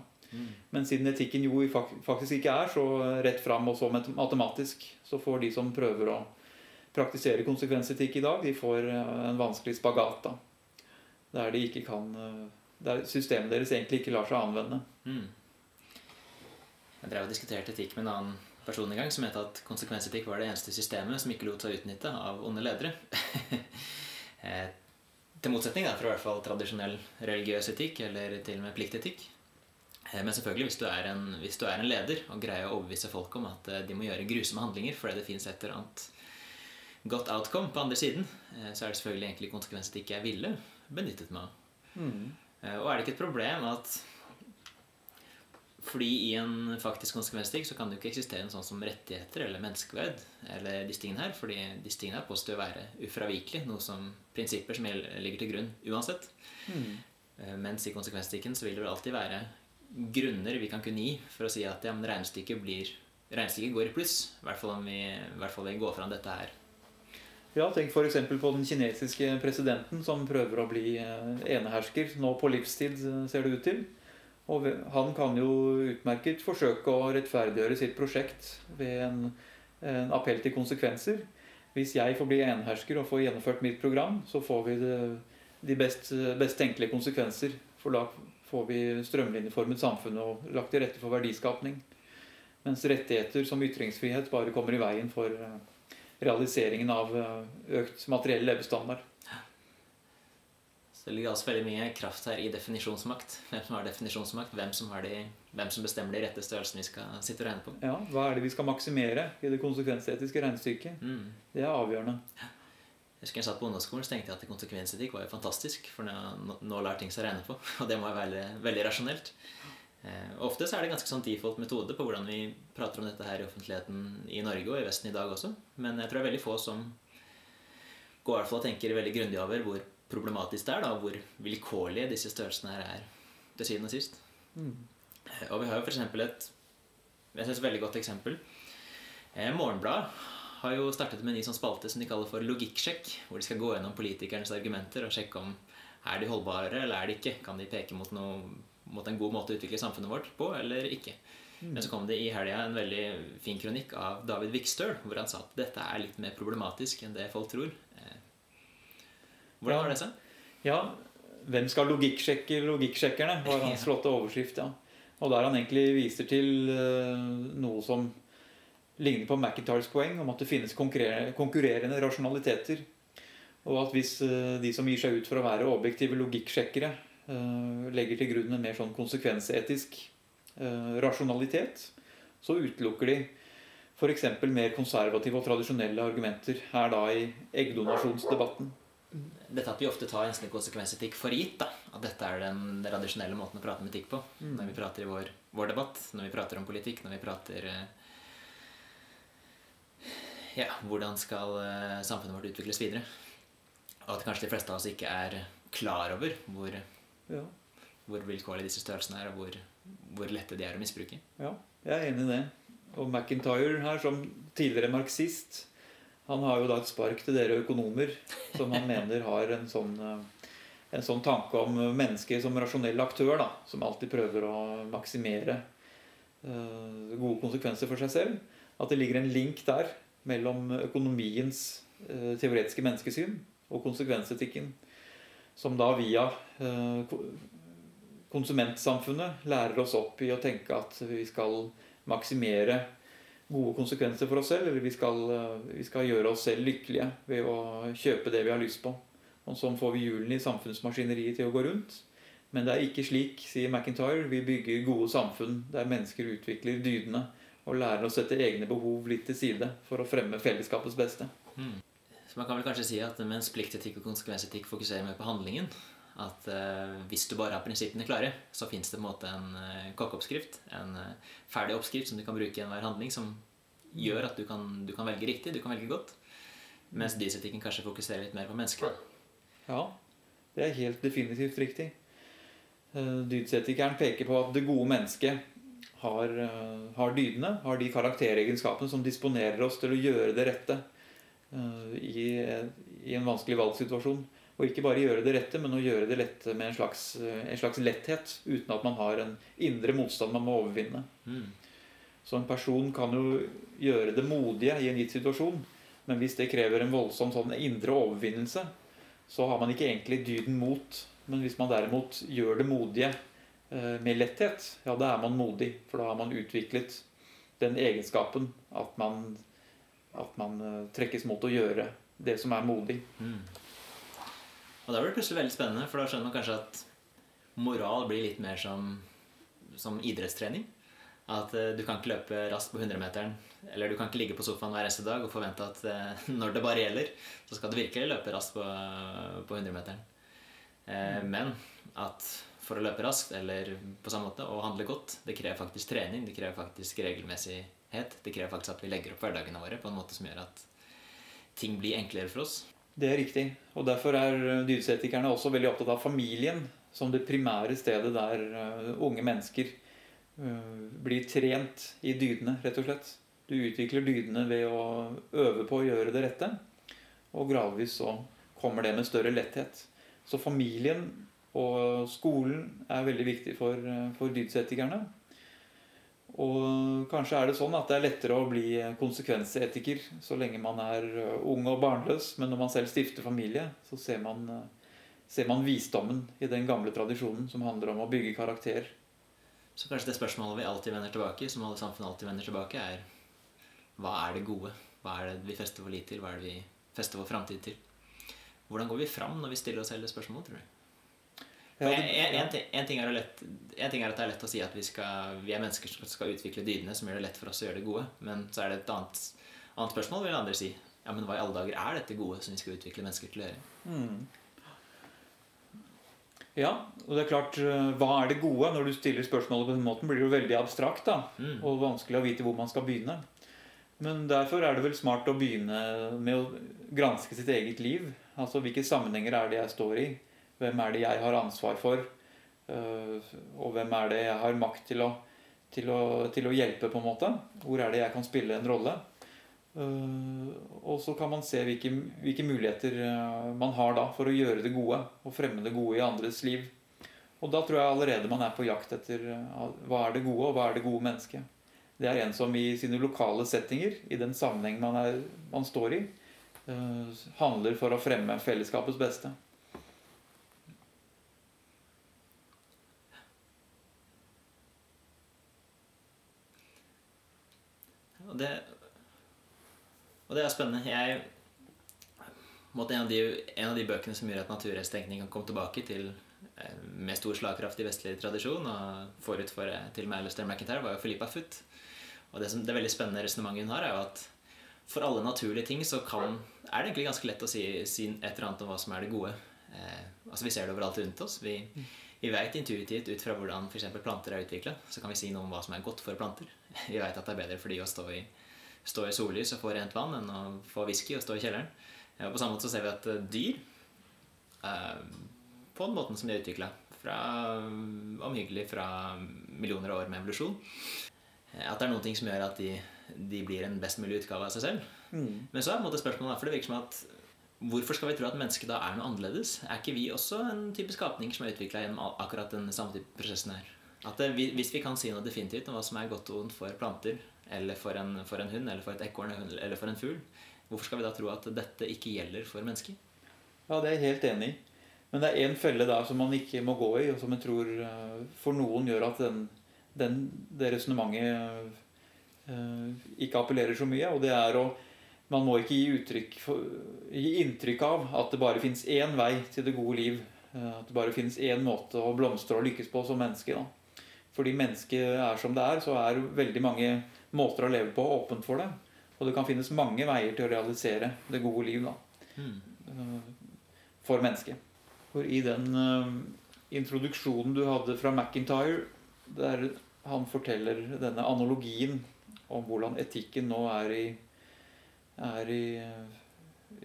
Men siden etikken jo faktisk ikke er så rett fram og så matematisk, så får de som prøver å praktisere konsekvensetikk i dag, de får eh, en vanskelig spagat. da. Der de ikke kan eh, Der systemet deres egentlig ikke lar seg anvende. Mm. Jeg drev og diskuterte etikk med en annen person en gang som mente at konsekvensetikk var det eneste systemet som ikke lot seg utnytte av onde ledere. Eh, til motsetning da, fra i hvert fall tradisjonell religiøs etikk eller til og med pliktetikk. Men selvfølgelig, hvis du, en, hvis du er en leder og greier å overbevise folk om at de må gjøre grusomme handlinger fordi det fins et eller annet godt outcome på andre siden, eh, så er det selvfølgelig egentlig konsekvensetikk jeg ville benyttet meg av. Mm. Og er det ikke et problem at fordi i en faktisk konsekvensstikk så kan det jo ikke eksistere en sånn som rettigheter eller menneskeverd eller disse tingene her, fordi disse tingene her påstår å være ufravikelige, noe som prinsipper som ligger til grunn uansett. Mm. Mens i konsekvensstikken så vil det vel alltid være grunner vi kan kunne gi for å si at ja, men regnestykket blir Regnestykket går i pluss, i hvert fall om vi, i hvert fall vi går fram dette her. Ja, tenk f.eks. på den kinesiske presidenten som prøver å bli eh, enehersker. Nå på livstid, eh, ser det ut til. Og han kan jo utmerket forsøke å rettferdiggjøre sitt prosjekt ved en, en appell til konsekvenser. Hvis jeg får bli enehersker og får gjennomført mitt program, så får vi det, de best, best tenkelige konsekvenser. For da får vi strømlinjeformet samfunnet og lagt til rette for verdiskapning. Mens rettigheter som ytringsfrihet bare kommer i veien for eh, realiseringen av eh, økt materiell levestandard. Så det ligger altså veldig mye kraft her i definisjonsmakt. Hvem som har definisjonsmakt, hvem som, har de, hvem som bestemmer de rette størrelsene vi skal sitte og regne på. Ja, Hva er det vi skal maksimere i det konsekvensetiske regnestykket? Mm. Det er avgjørende. Jeg husker jeg satt på ungdomsskolen så tenkte jeg at konsekvensetikk var jo fantastisk, for nå, nå- nå ting seg regne på, og det må være veldig, veldig rasjonelt. Eh, ofte så er det ganske sånn default metode på hvordan vi prater om dette her i offentligheten i Norge og i Vesten i dag også. Men jeg tror det er veldig få som går i hvert fall og tenker veldig grundig over hvor problematisk det er, da, hvor vilkårlige disse størrelsene her er til syvende og sist. Mm. Og vi har jo for eksempel et jeg synes, veldig godt eksempel. Eh, Morgenbladet har jo startet med en ny sånn spalte som de kaller for logikksjekk, hvor de skal gå gjennom politikernes argumenter og sjekke om er de holdbare eller er de ikke. Kan de peke mot, noe, mot en god måte å utvikle samfunnet vårt på eller ikke. Men så kom det i helga en veldig fin kronikk av David Vikstøl, hvor han sa at dette er litt mer problematisk enn det folk tror. Eh, Hvordan var det seg? Ja, hvem skal logikksjekke logikksjekkerne? var hans flotte overskrift. ja. Og der han egentlig viser til eh, noe som ligner på McIntyres poeng om at det finnes konkurrerende, rasjonaliteter. Og at hvis eh, de som gir seg ut for å være objektive logikksjekkere, legger til grunn en mer sånn konsekvensetisk eh, rasjonalitet, så utelukker de f.eks. mer konservative og tradisjonelle argumenter her da i eggdonasjonsdebatten. Dette at vi ofte tar nesten konsekvensetikk for gitt. da, At dette er den tradisjonelle måten å prate med etikk på. Mm. Når vi prater i vår, vår debatt, når vi prater om politikk, når vi prater eh, Ja, hvordan skal eh, samfunnet vårt utvikles videre? Og at kanskje de fleste av oss ikke er klar over hvor, Ja, hvor vilkårlige disse størrelsene er, og hvor, hvor lette de er å misbruke. ja, jeg er enig i det. Og McIntyre her, som tidligere marxist, han har jo da et spark til dere økonomer, som han mener har en sånn, eh, en sånn tanke om mennesket som rasjonell aktør, da, som alltid prøver å maksimere eh, gode konsekvenser for seg selv. At det ligger en link der mellom økonomiens eh, teoretiske menneskesyn og konsekvensetikken, som da via eh, konsumentsamfunnet lærer oss opp i å tenke at vi skal maksimere gode konsekvenser for oss selv, eller vi skal, eh, vi skal gjøre oss selv lykkelige ved å kjøpe det vi har lyst på. Og sånn får vi hjulene i samfunnsmaskineriet til å gå rundt. Men det er ikke slik, sier McIntyre. Vi bygger gode samfunn der mennesker utvikler dydene og lærer å sette egne behov litt til side for å fremme fellesskapets beste. Så man kan vel kanskje si at mens pliktetikk og konsekvensetikk fokuserer mer på handlingen, at eh, hvis du bare har prinsippene klare, så fins det på en måte en eh, kokkeoppskrift, en eh, ferdig oppskrift som du kan bruke i enhver handling, som gjør at du kan, du kan velge riktig, du kan velge godt. Mens dysetikken kanskje fokuserer litt mer på mennesket. Ja, det er helt definitivt riktig. Eh, Dydsetikeren peker på at det gode mennesket har, eh, har dydene, har de karakteregenskapene som disponerer oss til å gjøre det rette i, i en vanskelig valgsituasjon. Og ikke bare gjøre det rette, men å gjøre det lette med en slags, eh, en slags letthet, uten at man har en indre motstand man må overvinne. Mm. Så en person kan jo gjøre det modige i en gitt situasjon, men hvis det krever en voldsom sånn indre overvinnelse, så har man ikke egentlig dyden mot. Men hvis man derimot gjør det modige eh, med letthet, ja, da er man modig. For da har man utviklet den egenskapen at man, at man eh, trekkes mot å gjøre det som er modig. Mm. Og da blir det plutselig veldig spennende, for da skjønner man kanskje at moral blir litt mer som, som idrettstrening. At eh, du kan ikke løpe raskt på 100-meteren, eller du kan ikke ligge på sofaen hver eneste dag og forvente at eh, når det bare gjelder, så skal du virkelig løpe raskt på, på 100-meteren. Mm. men at for å løpe raskt, eller på samme måte, og handle godt, det krever faktisk trening, det krever faktisk regelmessighet. Det krever faktisk at vi legger opp hverdagene våre på en måte som gjør at ting blir enklere for oss. Det er riktig. Og derfor er dydsetikerne også veldig opptatt av familien som det primære stedet der eh, unge mennesker eh, blir trent i dydene, rett og slett. Du utvikler dydene ved å øve på å gjøre det rette, og gradvis så kommer det med større letthet. Så familien og skolen er veldig viktig for, eh, for dydsetikerne. Og kanskje er det sånn at det er lettere å bli konsekvensetiker så lenge man er eh, ung og barnløs, men når man selv stifter familie, så ser man, eh, ser man visdommen i den gamle tradisjonen som handler om å bygge karakter. Så kanskje det spørsmålet vi alltid vender tilbake, som alle samfunn alltid vender tilbake, er hva er det gode? Hva er det vi fester vår lit til? Hva er det vi fester vår framtid til? Hvordan går vi fram når vi stiller oss selv det spørsmålet, tror du? Ja, en, det- en, ting, en, ting lett, en ting er at det er lett å si at vi, skal, vi er mennesker som skal utvikle dydene som gjør det lett for oss å gjøre det gode. Men så er det et annet, annet spørsmål, vil andre si. Ja, men hva i alle dager er dette gode som vi skal utvikle mennesker til å gjøre? Mm. Ja, og det er klart, eh, hva er det gode? Når du stiller spørsmålet på den måten, blir det jo veldig abstrakt da, Mm. og vanskelig å vite hvor man skal begynne. Men derfor er det vel smart å begynne med å granske sitt eget liv. Altså hvilke sammenhenger er det jeg står i? Hvem er det jeg har ansvar for? Eh, Og hvem er det jeg har makt til å, til å, til å hjelpe, på en måte? Hvor er det jeg kan spille en rolle? Eh, Og så kan man se hvilke, hvilke muligheter eh, man har da for å gjøre det gode og fremme det gode i andres liv. Og da tror jeg allerede man er på jakt etter hva er det gode, og hva er det gode mennesket. Det er en som i sine lokale settinger, i den sammenheng man, er, man står i, handler for å fremme fellesskapets beste. Og det, og det er spennende. Jeg en av, de, en av de bøkene som gjør at naturrettstenkning kan komme tilbake til eh, med stor slagkraft i vestlig tradisjon, og forut for eh, til og med Alistair McIntyre, var jo Philippa Foot. Og det, som, det veldig spennende resonnementet hun har, er jo at for alle naturlige ting så kan, er det egentlig ganske lett å si, si et eller annet om hva som er det gode. Eh, altså Vi ser det overalt rundt oss. Vi, vi vet intuitivt ut fra hvordan f.eks. planter er utvikla, så kan vi si noe om hva som er godt for planter. Vi vet at det er bedre for de å stå i, stå i sollys og få rent vann enn å få whisky og stå i kjelleren. Og på samme måte så ser vi at eh, dyr eh, på den måten som de er utvikla, omhyggelig fra millioner av år med evolusjon eh, At det er noen ting som gjør at de, de blir en best mulig utgave av seg selv. Mm. Men så er på en måte spørsmålet for det virker som at Hvorfor skal vi tro at mennesket da er noe annerledes? Er ikke vi også en type skapning som er utvikla gjennom akkurat den samme type prosessen her? At det, Hvis vi kan si noe definitivt om hva som er godt og vondt for planter, eller for en, for en hund, eller for et ekorn, eller for en fugl, hvorfor skal vi da tro at dette ikke gjelder for mennesker? Ja, det er jeg helt enig i. Men det er én felle der som man ikke må gå i, og som jeg tror eh, for noen gjør at den, den, det resonnementet uh, ikke appellerer så mye. Og det er å Man må ikke gi, for, gi inntrykk av at det bare fins én vei til det gode liv. Uh, at det bare fins én måte å blomstre og lykkes på som menneske. Da. Fordi mennesket er som det er, så er veldig mange måter å leve på åpent for det. Og det kan finnes mange veier til å realisere det gode liv da. Mm. For mennesket. For i den uh, introduksjonen du hadde fra McIntyre, der han forteller denne analogien om hvordan etikken nå er i, er i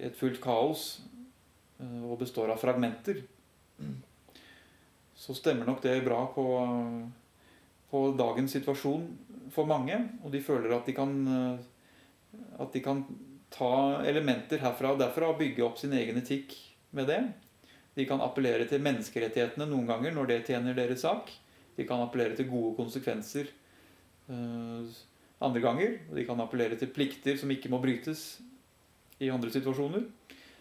et fullt kaos uh, og består av fragmenter, så stemmer nok det bra på, på dagens situasjon for mange. Og de føler at de kan, uh, at de kan ta elementer herfra og derfra og bygge opp sin egen etikk med det. De kan appellere til menneskerettighetene noen ganger når det tjener deres sak. De kan appellere til gode konsekvenser uh, andre ganger. Og de kan appellere til plikter som ikke må brytes i andre situasjoner.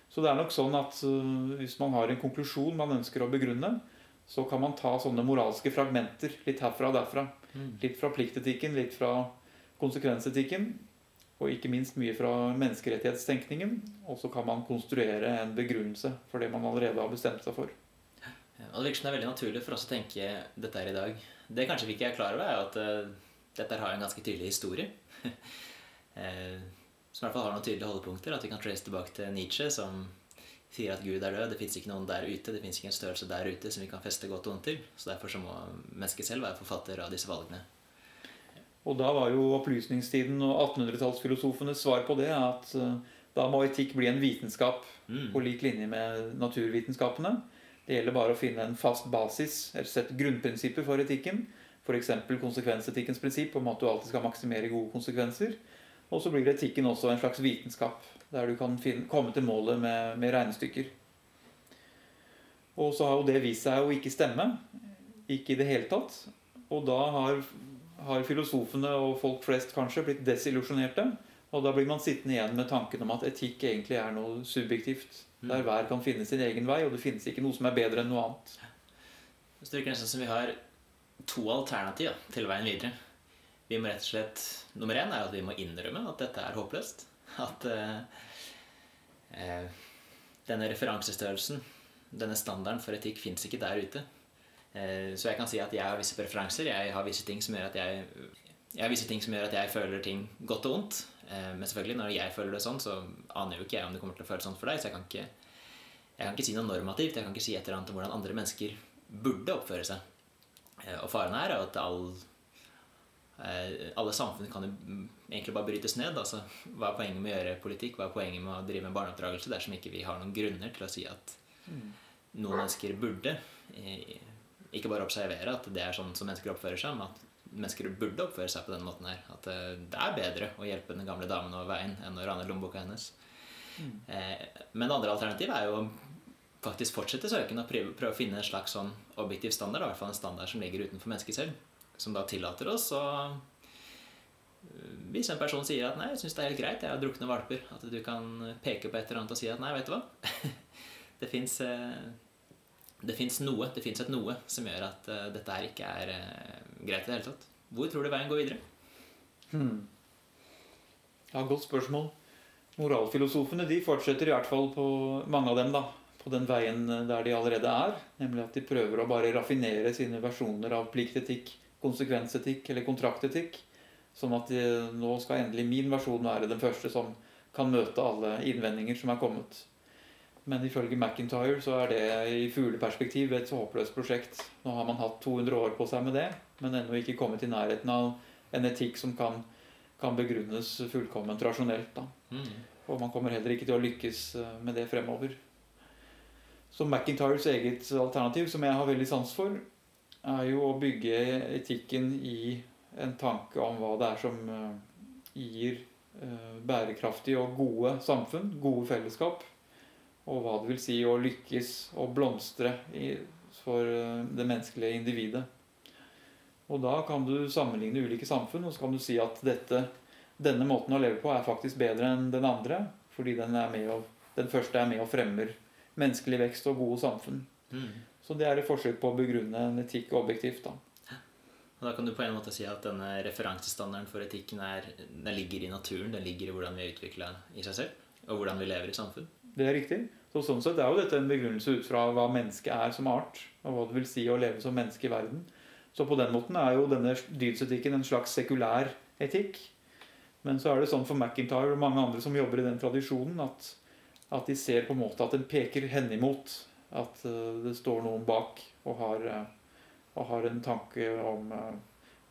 Så det er nok sånn at uh, hvis man har en konklusjon man ønsker å begrunne, så kan man ta sånne moralske fragmenter litt herfra og derfra. Mm. Litt fra pliktetikken, litt fra konsekvensetikken. Og ikke minst mye fra menneskerettighetstenkningen. Og så kan man konstruere en begrunnelse for det man allerede har bestemt seg for. Og Det virker som det er veldig naturlig for oss å tenke dette her i dag. Det kanskje vi ikke er klar over, er at uh, dette har en ganske tydelig historie. uh, som i hvert fall har noen tydelige holdepunkter. At vi kan trace tilbake til Nietzsche, som sier at Gud er død. Det fins ikke noen der ute. Det fins ikke en størrelse der ute som vi kan feste godt og vondt til. Så derfor så må mennesket selv være forfatter av disse valgene. Og da var jo opplysningstiden og 1800-tallsfilosofenes svar på det at uh, da må etikk bli en vitenskap mm. på lik linje med naturvitenskapene. Det gjelder bare å finne en fast basis, et sett grunnprinsipper for etikken. F.eks. konsekvensetikkens prinsipp om at du alltid skal maksimere gode konsekvenser. Og så blir etikken også en slags vitenskap, der du kan finne, komme til målet med, med regnestykker. Og så har jo det vist seg å ikke stemme. Ikke i det hele tatt. Og da har har filosofene og folk flest kanskje blitt desillusjonerte. Og da blir man sittende igjen med tanken om at etikk egentlig er noe subjektivt. Mm. Der hver kan finne sin egen vei, og det finnes ikke noe som er bedre enn noe annet. Så det virker nesten som vi har to alternativer til veien videre. Vi må rett og slett, Nummer én er at vi må innrømme at dette er håpløst. At eh, eh, denne referansestørrelsen, denne standarden for etikk, fins ikke der ute. Eh, så jeg kan si at jeg har visse preferanser. Jeg har visse ting som gjør at jeg, jeg har visse ting som gjør at jeg føler ting godt og vondt. Eh, men selvfølgelig, når jeg føler det sånn, så aner jo ikke jeg om det kommer til å føles sånn for deg. Så jeg kan ikke, jeg kan ikke si noe normativt. Jeg kan ikke si et eller annet om hvordan andre mennesker burde oppføre seg. Eh, og faren her er at all, alle samfunn kan jo egentlig bare brytes ned. Altså, hva er poenget med å gjøre politikk? Hva er poenget med å drive med barneoppdragelse dersom ikke vi har noen grunner til å si at mm. noen mennesker burde ikke bare observere at det er sånn som mennesker oppfører seg, men at mennesker burde oppføre seg på denne måten her. At eh, det er bedre å hjelpe den gamle damen over veien enn å rane lommeboka hennes. Mm. Eh, men det andre alternativet er jo faktisk fortsette søken og prøve, prøve, å finne en slags sånn objektiv standard, i hvert fall en standard som ligger utenfor mennesket selv, som da tillater oss å eh, hvis en person sier at 'nei, jeg syns det er helt greit, jeg har drukne valper', at du kan peke på et eller annet og si at 'nei, vet du hva', det fins det fins noe, det fins et noe som gjør at uh, dette her ikke er greit i det hele tatt. Hvor tror du veien går videre? Hmm. Ja, Godt spørsmål. Moralfilosofene de fortsetter i hvert fall på mange av dem da, på den veien eh, der de allerede er. Nemlig at de prøver å bare raffinere sine versjoner av pliktetikk, konsekvensetikk eller kontraktetikk. Sånn at de, nå skal endelig min versjon være den første som kan møte alle innvendinger som er kommet. Men ifølge McIntyre så er det i fugleperspektiv et håpløst prosjekt. Nå har man hatt 200 år på seg med det, men ennå ikke kommet i nærheten av en etikk som kan, kan begrunnes fullkomment rasjonelt. Mm. Og man kommer heller ikke til å lykkes eh, med det fremover. Så McIntyres eget alternativ, som jeg har veldig sans for, er jo å bygge etikken i en tanke om hva det er som eh, gir eh, bærekraftige og gode samfunn, gode fellesskap og hva det vil si å lykkes og blomstre for eh, det menneskelige individet. Og da kan du sammenligne ulike samfunn, og så kan du si at dette, denne måten å leve på er faktisk bedre enn den andre, fordi den, å, den første er med og fremmer menneskelig vekst og gode samfunn. Mm. Så det er et forsøk på å begrunne en etikk objektivt. da. Da kan du på en måte si at denne referansestandarden for etikken er, den ligger i naturen, den ligger i hvordan vi er utvikla i seg selv, og hvordan vi lever i samfunn? Det er riktig. Så sånn sett er jo dette en begrunnelse ut fra hva mennesket er som art, og hva det vil si å leve som menneske i verden. Så på den måten er jo denne dydsetikken en slags sekulær etikk. Men så er det sånn for McIntyre og mange andre som jobber i den tradisjonen, at, at de ser på en måte at den peker henimot. At uh, det står noen bak og har, uh, og har en tanke om uh,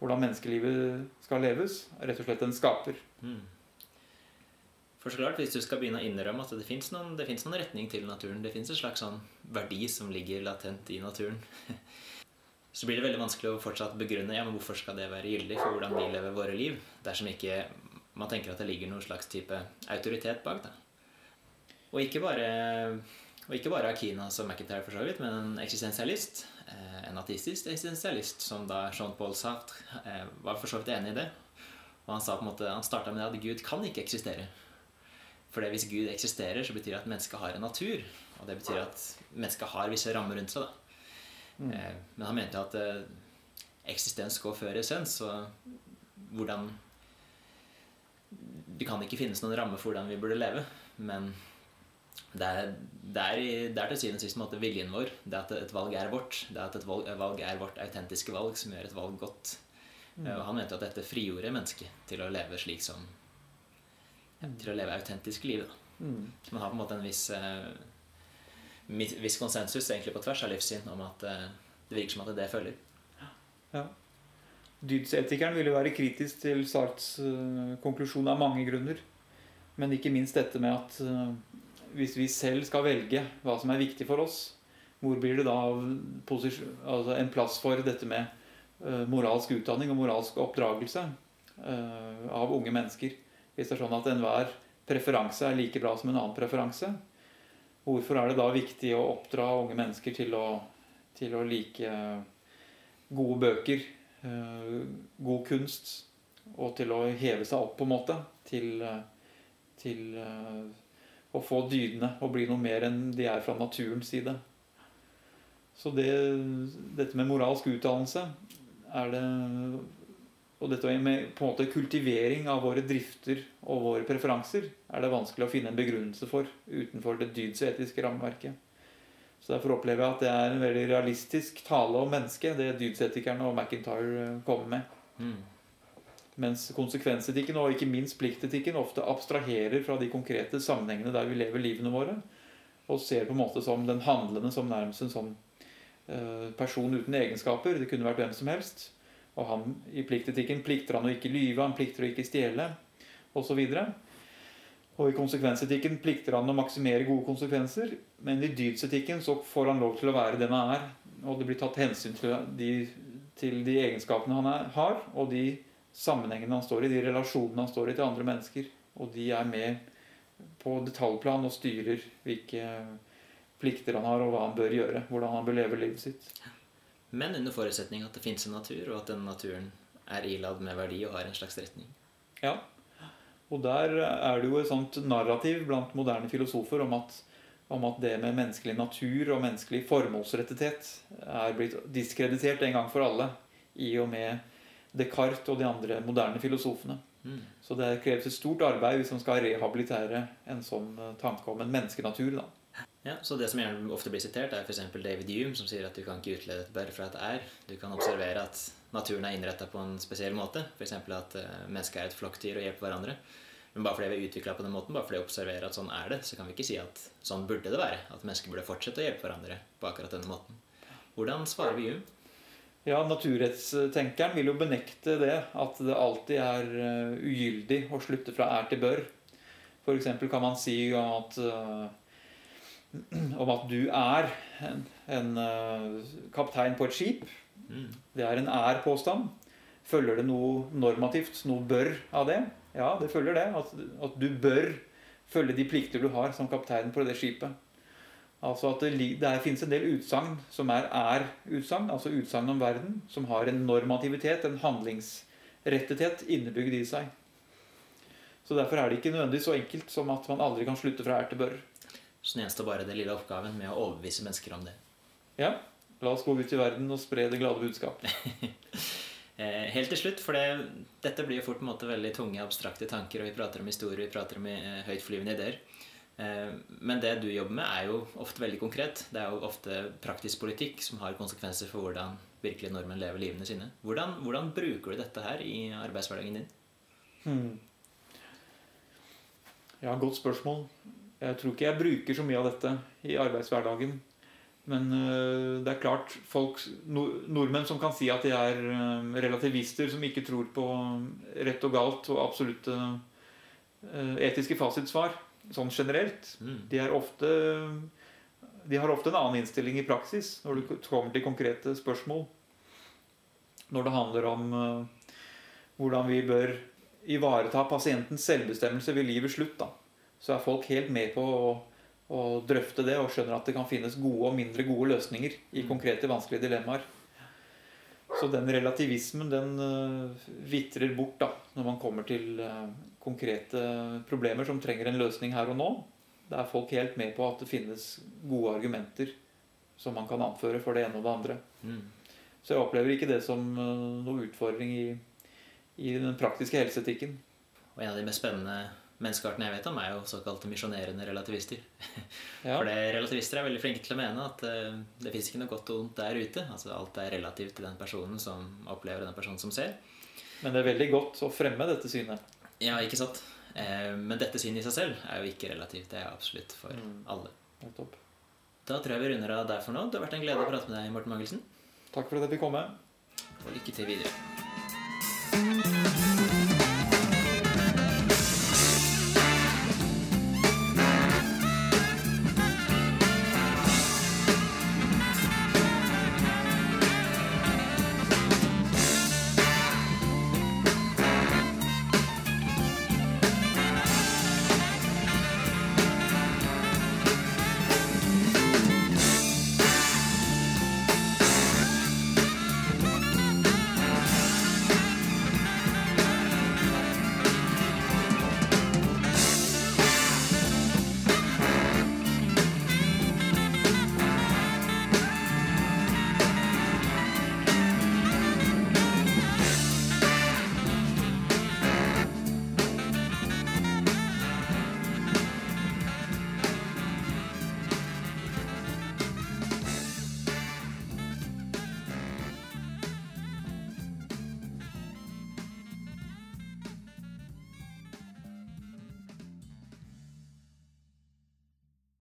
hvordan menneskelivet skal leves. Rett og slett en skaper. Mm. For så klart, Hvis du skal begynne å innrømme at det fins noen, noen, retning til naturen, det fins en slags sånn verdi som ligger latent i naturen, så blir det veldig vanskelig å fortsatt begrunne ja, men hvorfor skal det være gyldig for hvordan vi lever våre liv, dersom ikke man tenker at det ligger noen slags type autoritet bak. da. Og ikke bare, og ikke bare Akina som McIntyre, for så vidt, men en eksistensialist. Eh, en ateistisk eksistensialist, som da Jean-Paul Sartre eh, var for så vidt enig i det. Og han sa på en måte, han starta med at Gud kan ikke eksistere. For hvis Gud eksisterer, så betyr det at mennesket har en natur. Og det betyr at mennesket har visse rammer rundt seg. Mm. Eh, men han mente at eksistens går før essens. Og hvordan Det kan ikke finnes noen ramme for hvordan vi burde leve. Men det er, det er, det er til syvende og sist måte viljen vår. Det at et valg er vårt. Det at et valg er vårt autentiske valg som gjør et valg godt. Mm. Og han mente at dette frigjorde mennesket til å leve slik som til å leve autentiske liv. Mm. Man har på en måte en viss, uh, viss konsensus egentlig på tvers av livssyn om at uh, det virker som at det følger. Ja. Dydsetikeren ville være kritisk til Sarts uh, konklusjon av mange grunner. Men ikke minst dette med at hvis vi selv skal velge hva som er viktig for oss, hvor blir det da altså en plass for dette med moralsk utdanning og moralsk oppdragelse av unge mennesker? Hvis det er sånn at enhver preferanse er like bra som en annen preferanse, hvorfor er det da viktig å oppdra unge mennesker til å, til å like gode bøker, eh, god kunst, og til å heve seg opp, på en måte, til, til eh, å få dydene og bli noe mer enn de er fra naturens side. Så det, dette med moralsk utdannelse er det og dette med på en måte kultivering av våre drifter og våre preferanser er det vanskelig å finne en begrunnelse for utenfor det dydsetiske rammeverket. Så Derfor opplever jeg at det er en veldig realistisk tale om mennesket, det dydsetikerne og McIntyre eh, kommer med. Mm. Mens konsekvensetikken og ikke minst pliktetikken ofte abstraherer fra de konkrete sammenhengene der vi lever livene våre, og ser på en måte som den handlende som nærmest en sånn uh, person uten egenskaper. Det kunne vært hvem som helst og han, I pliktetikken plikter han å ikke lyve, han plikter å ikke stjele osv. Og i konsekvensetikken plikter han å maksimere gode konsekvenser. Men i dydsetikken så får han lov til å være den han er. Og det blir tatt hensyn til de, til de egenskapene han er, har, og de sammenhengene han står i, de relasjonene han står i til andre mennesker. Og de er med på detaljplan og styrer hvilke plikter han har, og hva han bør gjøre. Hvordan han bør leve livet sitt. Men under forutsetning at det fins en natur, og at den naturen er iladd med verdi og har en slags retning. Ja, og der er det jo et sånt narrativ blant moderne filosofer om at, om at det med menneskelig natur og menneskelig formålsrettethet er blitt diskreditert en gang for alle i og med Descartes og de andre moderne filosofene. Mm. Så det kreves et stort arbeid hvis man skal rehabilitere en sånn tanke om en menneskenatur. da. Ja, så Det som gjerne ofte blir sitert, er f.eks. David Hume, som sier at du kan ikke utlede et bare fra et er. Du kan observere at naturen er innretta på en spesiell måte. F.eks. at uh, mennesket er et flokkdyr og hjelper hverandre. Men bare fordi vi er utvikla på den måten, bare fordi vi observerer at sånn er det, så kan vi ikke si at sånn burde det være. At mennesker burde fortsette å hjelpe hverandre på akkurat denne måten. Hvordan svarer vi Hume? Ja, Naturrettstenkeren vil jo benekte det, at det alltid er uh, ugyldig å slutte fra er til bør. F.eks. kan man si at uh, om at du er en, en uh, kaptein på et skip. Mm. Det er en er-påstand. Følger det noe normativt, noe bør av det? Ja, det følger det. At, at, du bør følge de plikter du har som kaptein på det skipet. Altså at det, det finnes en del utsagn som er er-utsagn, altså utsagn om verden, som har en normativitet, en handlingsrettethet innebygd i seg. Så Derfor er det ikke nødvendigvis så enkelt som at man aldri kan slutte fra er til bør. Så gjenstår bare den lille oppgaven med å overbevise mennesker om det. Ja. La oss gå ut i verden og spre det glade budskap. Eh, helt til slutt, for det, dette blir jo fort på en måte veldig tunge, abstrakte tanker, og vi prater om historie, vi prater om eh, høytflyvende ideer. Eh, men det du jobber med, er jo ofte veldig konkret. Det er jo ofte praktisk politikk som har konsekvenser for hvordan virkelig nordmenn lever livene sine. Hvordan, hvordan bruker du dette her i arbeidshverdagen din? Hmm. Ja, godt spørsmål. Jeg tror ikke jeg bruker så mye av dette i arbeidshverdagen. Men uh, det er klart folk, nordmenn som kan si at de er uh, relativister, som ikke tror på rett og galt og absolutte uh, etiske fasitsvar, sånn generelt, mm. de, ofte, de har ofte en annen innstilling i praksis når det kommer til konkrete spørsmål. Når det handler om hvordan vi bør ivareta pasientens selvbestemmelse ved livets slutt. da så er folk helt med på å, å, drøfte det og skjønner at det kan finnes gode og mindre gode løsninger i mm. konkrete, vanskelige dilemmaer. Så den relativismen den uh, vitrer bort da, når man kommer til uh, konkrete problemer som trenger en løsning her og nå. Da er folk helt med på at det finnes gode argumenter som man kan anføre for det ene og det andre. Mm. Så jeg opplever ikke det som uh, noe utfordring i, i den praktiske helseetikken. Og en av de mest spennende menneskearten jeg vet om, er jo såkalte misjonerende relativister. Ja. For det, relativister er veldig flinke til å mene at uh, det fins ikke noe godt og vondt der ute. Altså Alt er relativt til den personen som opplever den personen som ser. Men det er veldig godt å fremme dette synet. Ja, ikke sant? Uh, men dette synet i seg selv er jo ikke relativt. Det er absolutt for mm. alle. Da tror jeg vi runder av der for nå. Det har vært en glede å prate med deg, Morten Magelsen. Takk for at jeg fikk komme. Og lykke til videre.